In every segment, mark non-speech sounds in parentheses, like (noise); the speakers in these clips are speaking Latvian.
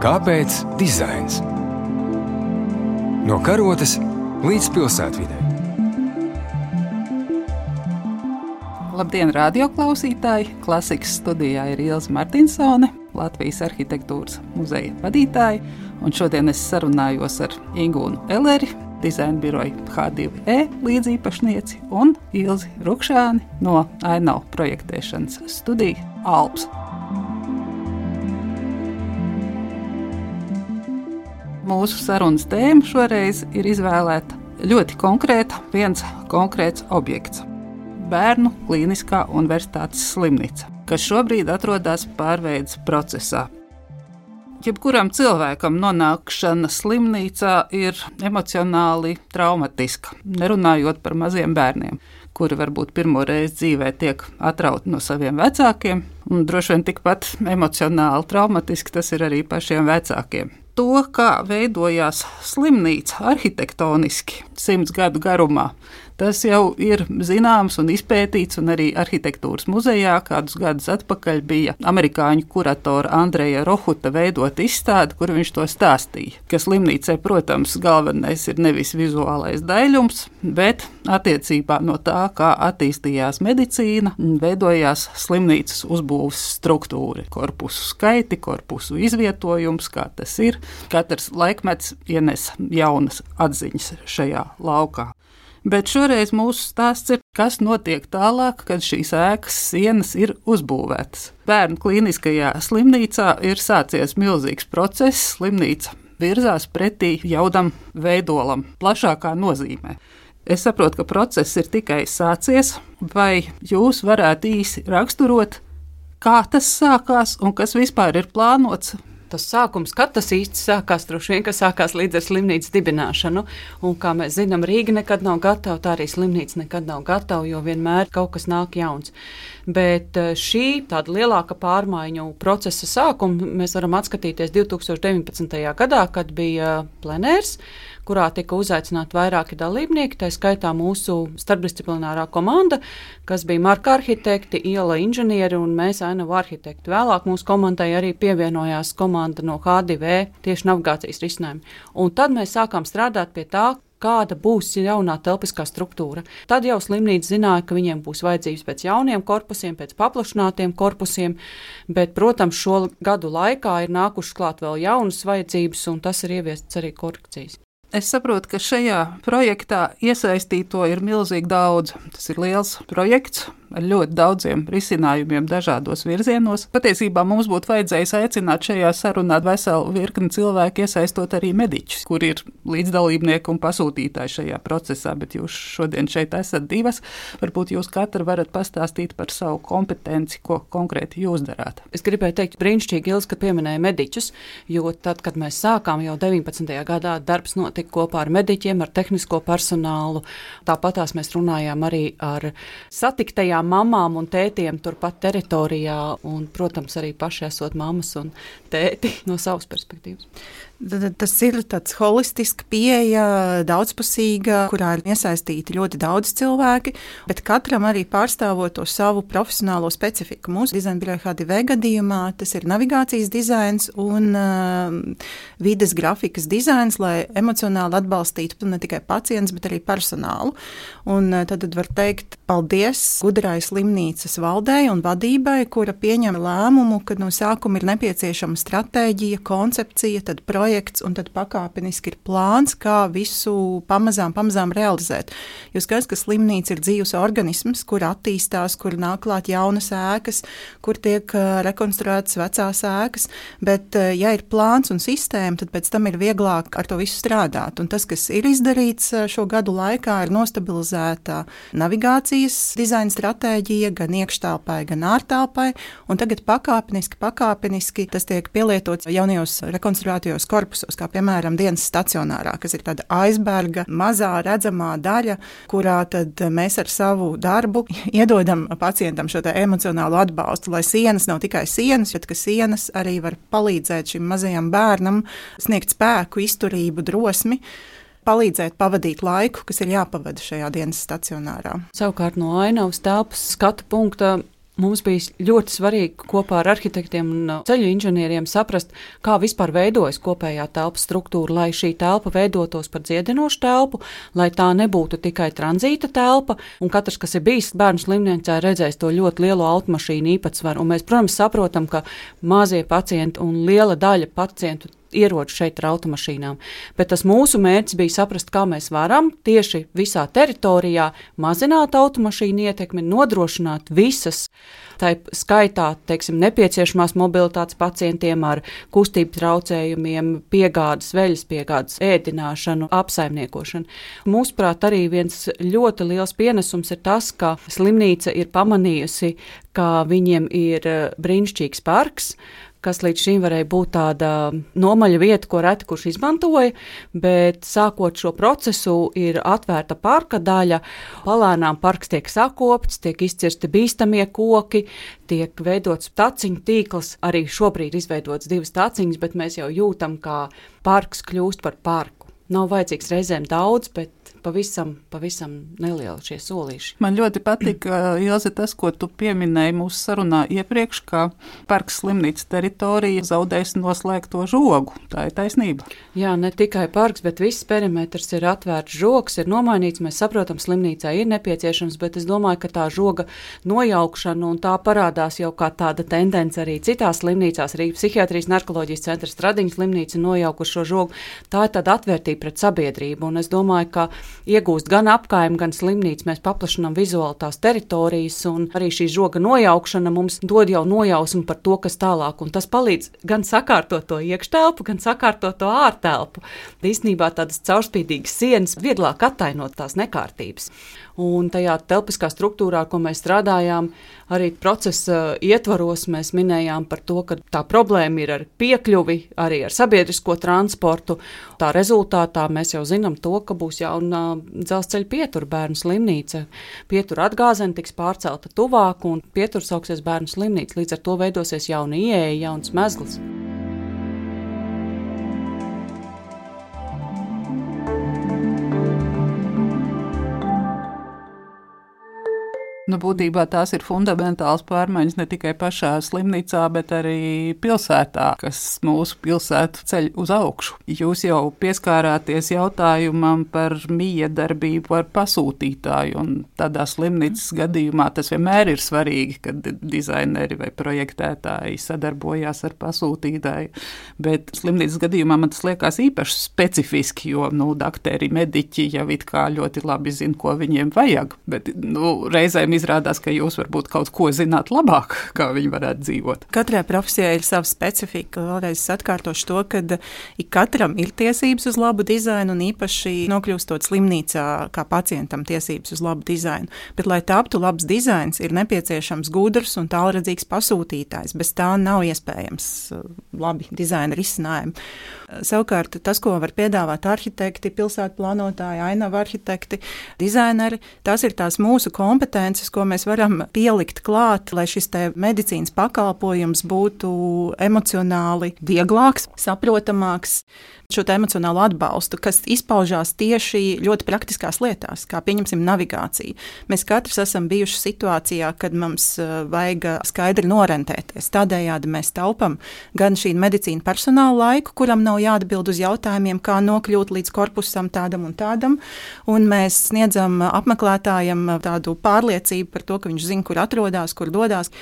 Kāpēc dizains? No karotes līdz pilsētvidē. Labdien, radioklausītāji! Klasikas studijā ir Ilza Martinsone, Latvijas arhitektūras muzeja vadītāja. Šodien es sarunājos ar Ingūnu Eleri, dizaina biroja H2E līdzīpašnieci un Ilzi Rukšāni no Ainau projektēšanas studiju Alps. Mūsu sarunas tēma šoreiz ir izvēlēta ļoti konkrēta, viens konkrēts objekts - Bērnu Kliniskā Universitātes slimnīca, kas šobrīd atrodas pārveides procesā. Jebkuram cilvēkam nonākšana slimnīcā ir emocionāli traumatiska, nerunājot par maziem bērniem, kuri varbūt pirmo reizi dzīvē tiek atrauti no saviem vecākiem, un droši vien tikpat emocionāli traumatiski tas ir arī pašiem vecākiem to, kā veidojās slimnīca arhitektoniski simts gadu garumā, Tas jau ir zināms un izpētīts, un arī arhitektūras muzejā kādus gadus atpakaļ bija amerikāņu kuratora Andreja Rohuta veidot izstādi, kur viņš to stāstīja. Ka slimnīcai, protams, galvenais ir nevis vizuālais daļums, bet attiecībā no tā, kā attīstījās medicīna, veidojās slimnīcas uzbūves struktūra, korpusu skaiti, korpusu izvietojums, kā tas ir. Katrs laikmets ienes jaunas atziņas šajā laukā. Bet šoreiz mūsu stāsts ir, kas notiek tālāk, kad šīs ēkas sienas ir uzbūvētas. Bērnu klīniskajā slimnīcā ir sācies milzīgs process. Slimnīca virzās pretī jaudam veidolam, plašākā nozīmē. Es saprotu, ka process ir tikai sācies, vai jūs varētu īsi raksturot, kā tas sākās un kas vispār ir plānots tas sākums, kad tas īsti sākās, droši vien, ka sākās līdz ar slimnīcas dibināšanu. Un, kā mēs zinām, Rīga nekad nav gatava, tā arī slimnīca nekad nav gatava, jo vienmēr kaut kas nāk jauns. Bet eh, šī tāda lielāka pārmaiņu procesa sākuma mēs varam atskatīties 2019. gadā, kad bija plenērs kurā tika uzaicināti vairāki dalībnieki, tā skaitā mūsu starpdisciplinārā komanda, kas bija marka arhitekti, iela inženieri un mēs ainavu arhitekti. Vēlāk mūsu komandai arī pievienojās komanda no HDV tieši navigācijas risinājumi. Un tad mēs sākām strādāt pie tā, kāda būs jaunā telpiskā struktūra. Tad jau slimnīca zināja, ka viņiem būs vajadzības pēc jauniem korpusiem, pēc paplašinātiem korpusiem, bet, protams, šo gadu laikā ir nākušas klāt vēl jaunas vajadzības, un tas ir ieviests arī korekcijas. Es saprotu, ka šajā projektā iesaistīto ir milzīgi daudz. Tas ir liels projekts, ar ļoti daudziem risinājumiem dažādos virzienos. Patiesībā mums būtu vajadzējis aicināt šajā sarunā veselu virkni cilvēku, iesaistot arī mediķus, kur ir līdzdalībnieki un pasūtītāji šajā procesā, bet jūs šodien šeit esat divas. Varbūt jūs katra varat pastāstīt par savu kompetenci, ko konkrēti jūs darāt. Es gribēju teikt, brīnišķīgi, Ilz, ka pieminēja mediķus, jo tad, kad mēs sākām jau 19. gadā, darbs notika kopā ar mediķiem, ar tehnisko personālu. Tāpatās mēs runājām arī ar satiktajām bijām mamām un tētiem turpat teritorijā, un, protams, arī paši esot mammas un tēti no savas perspektīvas. Tas ir tāds holistisks pieeja, daudzpusīga, kurā ir iesaistīti ļoti daudz cilvēki, bet katram arī pārstāvot to savu profesionālo specifiku. Mūsu dizaina biroja HDV gadījumā tas ir navigācijas dizains un uh, vides grafikas dizains, lai emocionāli atbalstītu ne tikai pacientus, bet arī personālu. Un, uh, tad, tad var teikt paldies gudrai slimnīcas valdei un vadībai, kura pieņem lēmumu, ka no sākuma ir nepieciešama stratēģija, koncepcija, tad projekts projekts, un tad pakāpeniski ir plāns, kā visu pamazām, pamazām realizēt. Jūs skatāties, ka slimnīca ir dzīves organisms, kur attīstās, kur nāk klāt jaunas ēkas, kur tiek rekonstruētas vecās ēkas, bet, ja ir plāns un sistēma, tad pēc tam ir vieglāk ar to visu strādāt. Un tas, kas ir izdarīts šo gadu laikā, ir nostabilizēta navigācijas dizaina stratēģija gan iekštelpai, gan ārtelpai, un tagad pakāpeniski, pakāpeniski tas tiek pielietots jaunajos rekonstruētajos korpusos korpusos, kā piemēram dienas stacionārā, kas ir tāda aizberga, mazā redzamā daļa, kurā mēs ar savu darbu iedodam pacientam šo emocionālo atbalstu, lai sienas nav tikai sienas, bet ka sienas arī var palīdzēt šim mazajam bērnam sniegt spēku, izturību, drosmi palīdzēt pavadīt laiku, kas ir jāpavada šajā dienas stacionārā. Savukārt no ainavas telpas skatu punkta mums bija ļoti svarīgi kopā ar arhitektiem un ceļu inženieriem saprast, kā vispār veidojas kopējā telpas struktūra, lai šī telpa veidotos par dziedinošu telpu, lai tā nebūtu tikai tranzīta telpa. Un katrs, kas ir bijis bērnu slimnīcā, redzējis to ļoti lielo automašīnu īpatsvaru. Un mēs, protams, saprotam, ka mazie pacienti un liela daļa pacientu ieroči šeit ar automašīnām. Bet tas mūsu mērķis bija saprast, kā mēs varam tieši visā teritorijā mazināt automašīnu ietekmi, nodrošināt visas, tā skaitā, teiksim, nepieciešamās mobilitātes pacientiem ar kustību traucējumiem, piegādes, veļas piegādes, ēdināšanu, apsaimniekošanu. Mūsuprāt, arī viens ļoti liels pienesums ir tas, ka slimnīca ir pamanījusi, ka viņiem ir eh, brīnišķīgs parks, kas līdz šim varēja būt tāda nomaļa vieta, ko reti kurš izmantoja, bet sākot šo procesu, ir atvērta parka daļa. Palēnām parks tiek sakopts, tiek izcirsti bīstamie koki, tiek veidots taciņu tīkls. Arī šobrīd izveidots divas taciņas, bet mēs jau jūtam, kā parks kļūst par parku. Nav vajadzīgs reizēm daudz, bet pavisam, pavisam nelieli šie solīši. Man ļoti patika, Ilze, tas, ko tu pieminēji mūsu sarunā iepriekš, ka parks slimnīcas teritorija zaudēs noslēgto žogu. Tā ir taisnība. Jā, ne tikai parks, bet viss perimetrs ir atvērts, žoks ir nomainīts. Mēs saprotam, slimnīcā ir nepieciešams, bet es domāju, ka tā žoga nojaukšana un tā parādās jau kā tāda tendence arī citās slimnīcās, arī psihiatrijas narkoloģijas centra Stradiņas slimnīca nojaukuši šo žogu. Tā ir tāda atvērtība pret sabiedrību, un es domāju, ka iegūst gan apkaimi, gan slimnīcu. Mēs paplašinām vizuāli tās teritorijas, un arī šī žoga nojaukšana mums dod jau nojausmu par to, kas tālāk. Un tas palīdz gan sakārtot to iekštelpu, gan sakārtot to ārtelpu. Īsnībā tādas caurspīdīgas sienas vieglāk attainot tās nekārtības. Un tajā telpiskā struktūrā, ko mēs strādājām, arī procesa ietvaros mēs minējām par to, ka tā problēma ir ar piekļuvi, arī ar sabiedrisko transportu. Tā rezultātā mēs jau zinām to, ka būs jauna dzelzceļa pietura bērnu slimnīca. Pietura atgāzene tiks pārcelta tuvāk, un pietura sauksies bērnu slimnīca. Līdz ar to veidosies jauna ieeja, jauns mezgls. Nu, būtībā tās ir fundamentāls pārmaiņas ne tikai pašā slimnīcā, bet arī pilsētā, kas mūsu pilsētu ceļ uz augšu. Jūs jau pieskārāties jautājumam par miedarbību ar pasūtītāju, un tādā slimnīcas gadījumā tas vienmēr ir svarīgi, kad dizaineri vai projektētāji sadarbojās ar pasūtītāju. Bet slimnīcas gadījumā man tas liekas īpaši specifiski, jo nu, dakteri, mediķi jau it kā ļoti labi zina, ko viņiem vajag. Bet nu, reizēm izrādās, ka jūs varbūt kaut ko zināt labāk, kā viņi varētu dzīvot. Katrai profesijai ir sava specifika. Vēlreiz atkārtošu to, ka ik katram ir tiesības uz labu dizainu, un īpaši nokļūstot slimnīcā, kā pacientam tiesības uz labu dizainu. Bet, lai taptu labs dizains, ir nepieciešams gudrs un tālredzīgs pasūtītājs. Bez tā nav iespējams uh, labi dizaina risinājumi. Savukārt, tas, ko var piedāvāt arhitekti, pilsētu plānotāji, ainavu arhitekti, dizaineri, tas ir tās mūsu kompetences, ko mēs varam pielikt klāt, lai šis medicīnas pakalpojums būtu emocionāli vieglāks, saprotamāks šo emocionālo atbalstu, kas izpaužās tieši ļoti praktiskās lietās, kā pieņemsim navigāciju. Mēs katrs esam bijuši situācijā, kad mums uh, vajag skaidri norentēties. Tādējādi mēs taupam gan šī medicīna personāla laiku, kuram nav jāatbild uz jautājumiem, kā nokļūt līdz korpusam tādam un tādam, un mēs sniedzam apmeklētājiem tādu pārliecību par to, ka viņš zina, kur atrodas, kur dodas.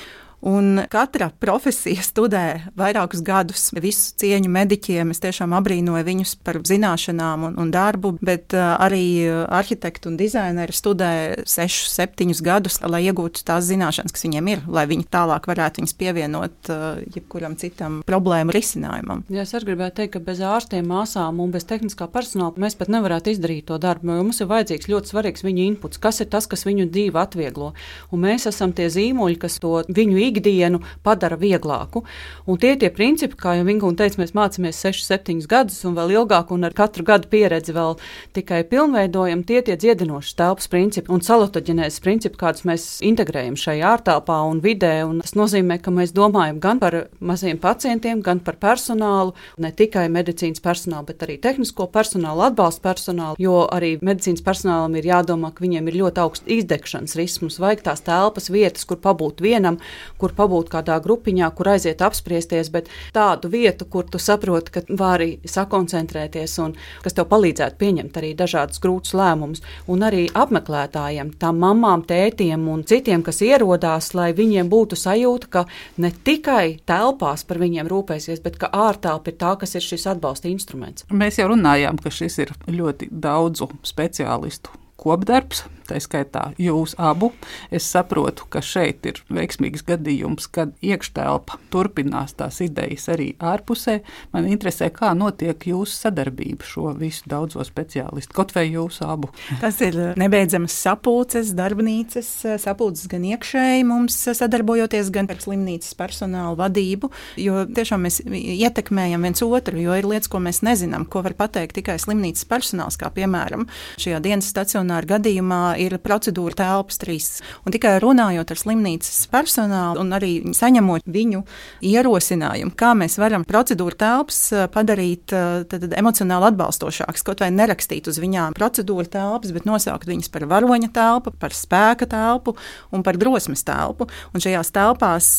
Un katra profesija studē vairākus gadus. Visu cieņu mediķiem, es tiešām abrīnoju viņus par zināšanām un, un darbu, bet uh, arī arhitekti un dizaineri studē 6, 7 gadus, lai iegūtu tās zināšanas, kas viņiem ir, lai viņi tālāk varētu viņus pievienot uh, jebkuram citam problēmu risinājumam. Jā, es gribētu teikt, ka bez ārstiem, māsām un bez tehniskā personāla mēs pat nevarētu izdarīt to darbu, jo mums ir vajadzīgs ļoti svarīgs viņu inputs, kas ir tas, kas viņu dzīvi atvieglo. Un mēs esam tie zīmoļi, kas to viņu ikdienu padara vieglāku. Un tie ir tie principi, kā jau Vingūna teica, mēs mācāmies 6, 7 gadus un vēl ilgāk, un ar katru gadu pieredzi vēl tikai pilnveidojam tie tie dziedinošas telpas principi un salutoģenēzes principi, kādus mēs integrējam šajā ārtelpā un vidē. Un tas nozīmē, ka mēs domājam gan par maziem pacientiem, gan par personālu, ne tikai medicīnas personālu, bet arī tehnisko personālu, atbalsta personālu, jo arī medicīnas personālam ir jādomā, ka viņiem ir ļoti augsts izdegšanas risks. Mums vajag tās telpas, vietas, kur pabūt vienam, kur pabūt kādā grupiņā, kur aiziet apspriesties, bet tādu vietu, kur tu saproti, ka vari sakoncentrēties un kas tev palīdzētu pieņemt arī dažādus grūtus lēmumus. Un arī apmeklētājiem, tām mamām, tētiem un citiem, kas ierodās, lai viņiem būtu sajūta, ka ne tikai telpās par viņiem rūpēsies, bet ka ārtelpa ir tā, kas ir šis atbalsta instruments. Mēs jau runājām, ka šis ir ļoti daudzu speciālistu kopdarbs tā skaitā jūs abu. Es saprotu, ka šeit ir veiksmīgs gadījums, kad iekštelpa turpinās tās idejas arī ārpusē. Man interesē, kā notiek jūsu sadarbība šo visu daudzo speciālistu, kaut vai jūsu abu. Tas ir nebeidzamas sapulces, darbnīcas, sapulces gan iekšēji mums sadarbojoties, gan ar slimnīcas personālu vadību, jo tiešām mēs ietekmējam viens otru, jo ir lietas, ko mēs nezinām, ko var pateikt tikai slimnīcas personāls, kā piemēram šajā dienas stacionāra gadījumā ir procedūra telpas trīs. Un tikai runājot ar slimnīcas personālu un arī saņemot viņu ierosinājumu, kā mēs varam procedūru telpas eh, padarīt eh, tad, emocionāli atbalstošākas, kaut vai nerakstīt uz viņām procedūru telpas, bet nosaukt viņas par varoņa telpu, par spēka telpu un par drosmes telpu. Un šajās telpās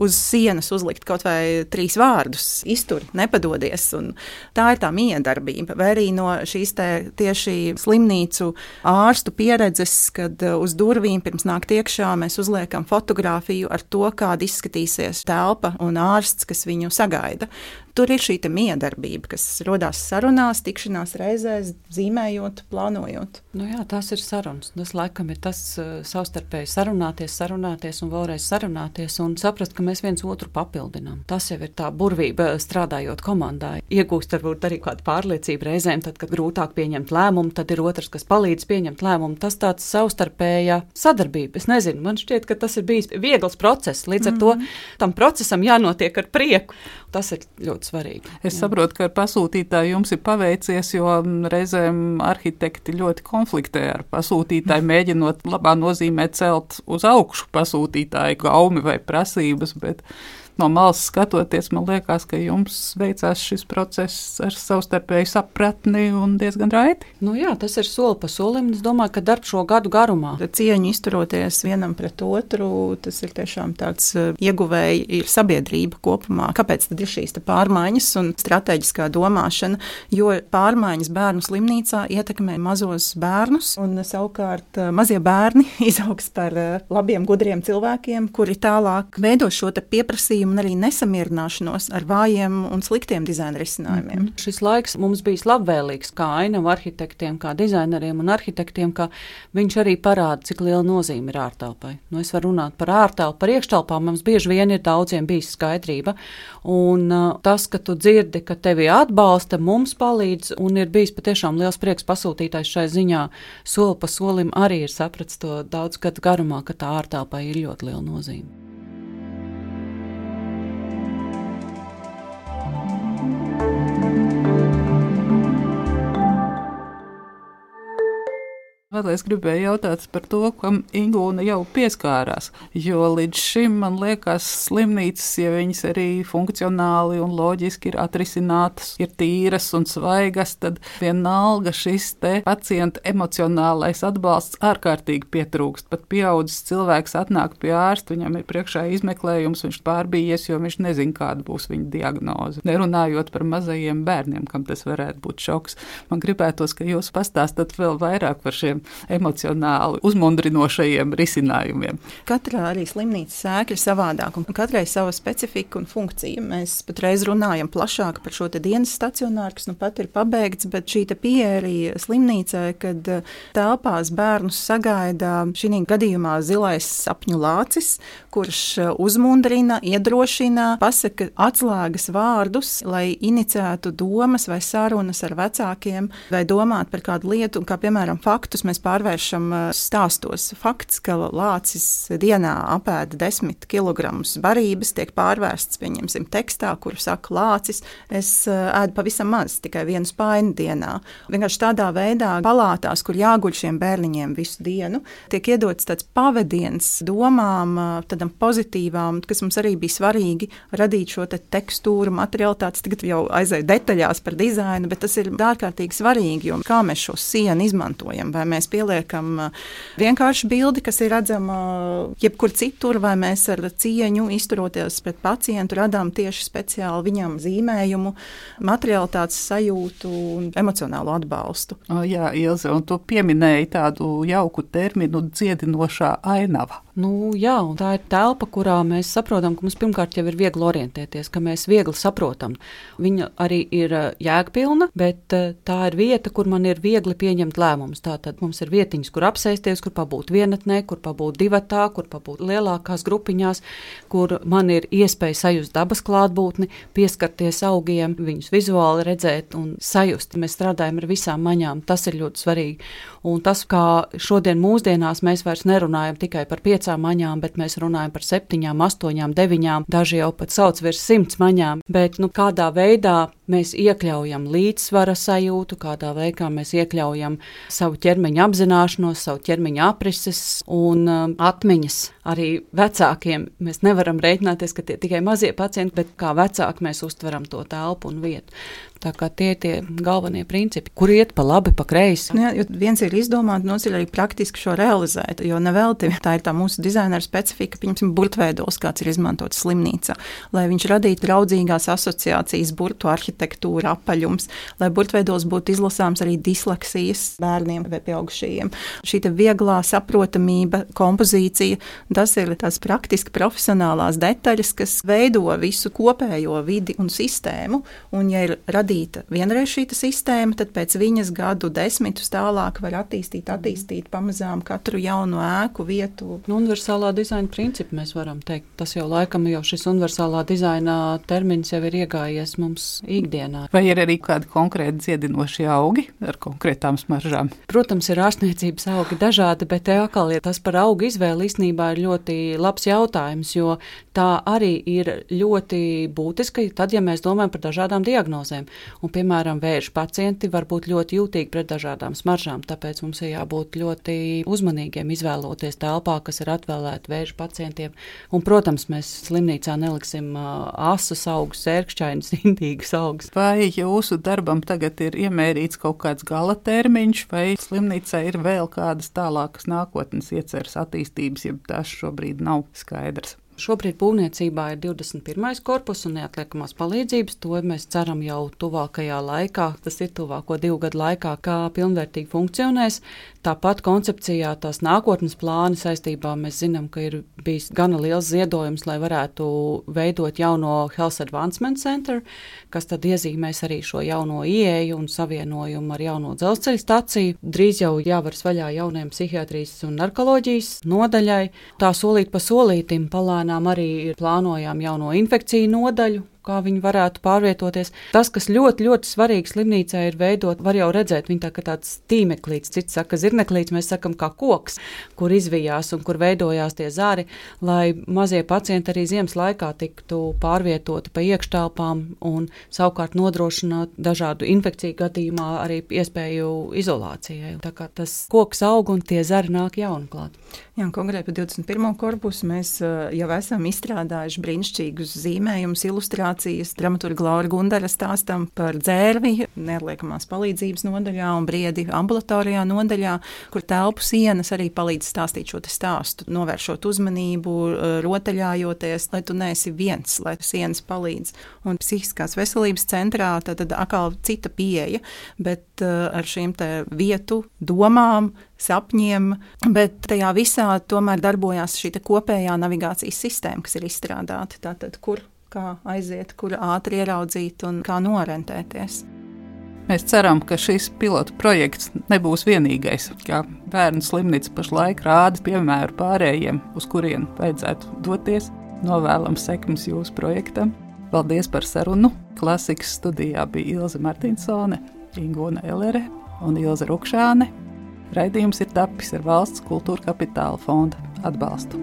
uz sienas uzlikt kaut vai trīs vārdus - iztur, nepadodies. Un tā ir tā miedarbība, vai arī no šīs tieši slimnīcu ārstu pieredzes kad uh, uz durvīm pirms nākt iekšā mēs uzliekam fotografiju ar to, kāda izskatīsies telpa un ārsts, kas viņu sagaida. Tur ir šī miedarbība, kas radās sarunās, tikšanās reizēs, zīmējot, plānojot. Nu jā, tas ir sarunas. Tas laikam ir tas uh, savstarpēji sarunāties, sarunāties un vēlreiz sarunāties un saprast, ka mēs viens otru papildinām. Tas jau ir tā burvība strādājot komandā. Iegūst varbūt arī kādu pārliecību reizēm, tad, kad grūtāk pieņemt lēmumu, tad ir otrs, kas palīdz pieņemt lēmumu. Tas tāds savstarpēja sadarbība. Es nezinu, man šķiet, ka tas ir bijis viegls process. Līdz ar mm -hmm. to mhm. tam procesam jānotiek ar prieku. Tas ir ļoti svarīgi. Es jā. saprotu, ka ar pasūtītāju jums ir paveicies, jo reizēm arhitekti ļoti konfliktē ar pasūtītāju, mēģinot labā nozīmē celt uz augšu pasūtītāju gaumi vai prasības. Bet no malas skatoties, man liekas, ka jums veicās šis process ar savstarpēju sapratni un diezgan raiti. Nu jā, tas ir soli pa solim. Es domāju, ka darbs šo gadu garumā. Cieņu izturoties vienam pret otru, tas ir tiešām tāds eh, ieguvēji ir sabiedrība kopumā. Kāpēc tad ir šīs pārmaiņas un strateģiskā domāšana? Jo pārmaiņas bērnu slimnīcā ietekmē mazos bērnus, un savukārt eh, mazie bērni (laughs) izaugs par eh, labiem, gudriem cilvēkiem, kuri tālāk veido šo pieprasījumu un arī nesamierināšanos ar vājiem un sliktiem dizaina risinājumiem. Mm -hmm. Šis laiks mums bija labvēlīgs kā ainavu arhitektiem, kā dizaineriem un arhitektiem, ka viņš arī parāda, cik liela nozīme ir ārtelpai. Nu, es varu runāt par ārtelpu, par iekštelpām. Mums bieži vien ir daudziem bijis skaidrība. Un uh, tas, ka tu dzirdi, ka tevi atbalsta, mums palīdz, un ir bijis patiešām liels prieks pasūtītājs šai ziņā. Soli pa solim arī ir sapratis to daudz gadu garumā, ka tā ārtelpai ir ļoti liela nozīme. Vēl es gribēju jautāt par to, kam Ingūna jau pieskārās. Jo līdz šim man liekas, slimnīcas, ja viņas arī funkcionāli un loģiski ir atrisinātas, ir tīras un svaigas, tad vienalga šis pacienta emocionālais atbalsts ārkārtīgi pietrūkst. Pat pieaudzis cilvēks atnāk pie ārsta, viņam ir priekšā izmeklējums, viņš pārbījies, jo viņš nezina, kāda būs viņa diagnoze. Nerunājot par mazajiem bērniem, kam tas varētu būt šoks. Man gribētos, ka jūs pastāstat vēl vairāk par šiem emocionāli uzmundrinošajiem risinājumiem. Katra arī slimnīcas sēkļa ir savādāka, un katrai sava specifika un funkcija. Mēs patreiz runājam plašāk par šo dienas stacionāru, kas nu pat ir pabeigts, bet šī pieeja arī slimnīcai, kad eh, telpās bērnus sagaida šī gadījumā zilais sapņu lācis, kurš eh, uzmundrina, iedrošina, pasaka atslēgas vārdus, lai inicētu domas vai sarunas ar vecākiem, vai domāt par kādu lietu, kā piemēram faktus mēs pārvēršam stāstos. Fakts, ka lācis dienā apēda 10 kg barības, tiek pārvērsts, pieņemsim, tekstā, kur saka lācis, es ēdu pavisam maz, tikai vienu spaini dienā. Vienkārši tādā veidā palātās, kur jāguļ šiem bērniņiem visu dienu, tiek iedots tāds pavadiens domām, tādam pozitīvām, kas mums arī bija svarīgi, radīt šo te tekstūru, materialitātes. Tagad jau aizēju detaļās par dizainu, bet tas ir ārkārtīgi svarīgi, jo kā mēs šo sienu izmantojam, vai mēs pieliekam vienkārši bildi, kas ir redzama jebkur citur, vai mēs ar cieņu izturoties pret pacientu radām tieši speciāli viņam zīmējumu, materialitātes sajūtu un emocionālu atbalstu. O, jā, Ilze, un tu pieminēji tādu jauku terminu dziedinošā ainava. Nu, jā, un tā ir telpa, kurā mēs saprotam, ka mums pirmkārt jau ir viegli orientēties, ka mēs viegli saprotam. Viņa arī ir jēgpilna, bet tā ir vieta, kur man ir viegli pieņemt lēmumus. Tātad mums ir vietiņas, kur apsēsties, kur pabūt vienatnē, kur pabūt divatā, kur pabūt lielākās grupiņās, kur man ir iespēja sajust dabas klātbūtni, pieskarties augiem, viņus vizuāli redzēt un sajust. Mēs strādājam ar visām maņām, tas ir ļoti svarīgi. Un tas, kā šodien mūsdienās mēs vairs nerunājam tikai par piecām piecām maņām, bet mēs runājam par septiņām, astoņām, deviņām, daži jau pat sauc virs simts maņām. Bet nu, kādā veidā mēs iekļaujam līdzsvara sajūtu, kādā veidā mēs iekļaujam savu ķermeņa apzināšanos, savu ķermeņa aprises un um, atmiņas. Arī vecākiem mēs nevaram rēķināties, ka tie tikai mazie pacienti, bet kā vecāki mēs uztveram to telpu un vietu. Tā kā tie ir tie galvenie principi, kur iet pa labi, pa kreisi. Nu jā, viens ir izdomāt, no otrs ir arī praktiski šo realizēt. Jo nevelti tā ir tā mūsu dizaina specifika, piemēram, burtveidos, kāds ir izmantots slimnīcā, lai viņš radītu draudzīgās asociācijas burtu arhitektūra, apaļums, lai burtveidos būtu izlasāms arī disleksijas bērniem vai pieaugušajiem. Šī vieglā saprotamība, kompozīcija, tas ir tās praktiski profesionālās detaļas, kas veido visu kopējo vidi un sistēmu. Un, ja ir radīta vienreiz šī sistēma, tad pēc viņas gadu desmitus tālāk var attīstīt, attīstīt pamazām katru jaunu ēku vietu. Nu, universālā dizaina principu mēs varam teikt. Tas jau laikam jau šis universālā dizaina termins jau ir iegājies mums ikdienā. Vai ir arī kādi konkrēti dziedinošie augi ar konkrētām smaržām? Protams, ir ārstniecības augi dažādi, bet te atkal ja tas par augu izvēli īstenībā ir ļoti labs jautājums, jo tā arī ir ļoti būtiska, tad, ja mēs domājam par dažādām diagnozēm. Un, piemēram, vēža pacienti var būt ļoti jūtīgi pret dažādām smaržām, tāpēc mums ir jābūt ļoti uzmanīgiem izvēloties telpā, kas ir atvēlēta vēža pacientiem. Un, protams, mēs slimnīcā neliksim uh, asus augus, sērkšķainus, (laughs) indīgus augus. Vai jūsu darbam tagad ir iemērīts kaut kāds gala termiņš, vai slimnīcā ir vēl kādas tālākas nākotnes ieceras attīstības, ja tas šobrīd nav skaidrs? Šobrīd būvniecībā ir 21. korpus un neatliekamās palīdzības. To mēs ceram jau tuvākajā laikā, tas ir tuvāko divu gadu laikā, kā pilnvērtīgi funkcionēs. Tāpat koncepcijā tās nākotnes plāni saistībā mēs zinām, ka ir bijis gana liels ziedojums, lai varētu veidot jauno Health Advancement Center, kas tad iezīmēs arī šo jauno ieeju un savienojumu ar jauno dzelzceļa staciju. Drīz jau jāvaras vaļā jaunajam psihiatrijas un narkoloģijas nodaļai. Tā solīt pa solītim palēnām arī plānojām jauno infekciju nodaļu, kā viņi varētu pārvietoties. Tas, kas ļoti, ļoti svarīgi slimnīcā ir veidot, var jau redzēt, viņa tā kā tāds tīmeklīts, cits saka, zirneklīts, mēs sakam, kā koks, kur izvijās un kur veidojās tie zāri, lai mazie pacienti arī ziemas laikā tiktu pārvietoti pa iekštelpām un savukārt nodrošināt dažādu infekciju gadījumā arī iespēju izolācijai. Tā kā tas koks aug un tie zari nāk jauni klāt. Jā, konkrēti par 21. korpusu mēs uh, jau esam izstrādājuši brīnišķīgus zīmējumus, ilustrācijas prezentācijas dramaturga Laura Gundara stāstam par dzērvi, neatliekamās palīdzības nodaļā un briedi ambulatorijā nodaļā, kur telpu sienas arī palīdz stāstīt šo stāstu, novēršot uzmanību, eh, rotaļājoties, lai tu neesi viens, lai sienas palīdz. Un psihiskās veselības centrā tad atkal cita pieeja, bet uh, ar šīm vietu domām, sapņiem, bet tajā visā tomēr darbojās šī kopējā navigācijas sistēma, kas ir izstrādāta. Tātad, kur kā aiziet, kur ātri ieraudzīt un kā norentēties. Mēs ceram, ka šis pilotu projekts nebūs vienīgais. Kā bērnu slimnīca pašlaik rāda piemēru pārējiem, uz kurien vajadzētu doties. Novēlam sekmes jūsu projektam. Paldies par sarunu. Klasikas studijā bija Ilze Martinsone, Ingūna Elere un Ilze Rukšāne. Raidījums ir tapis ar valsts kultūra kapitāla fonda atbalstu.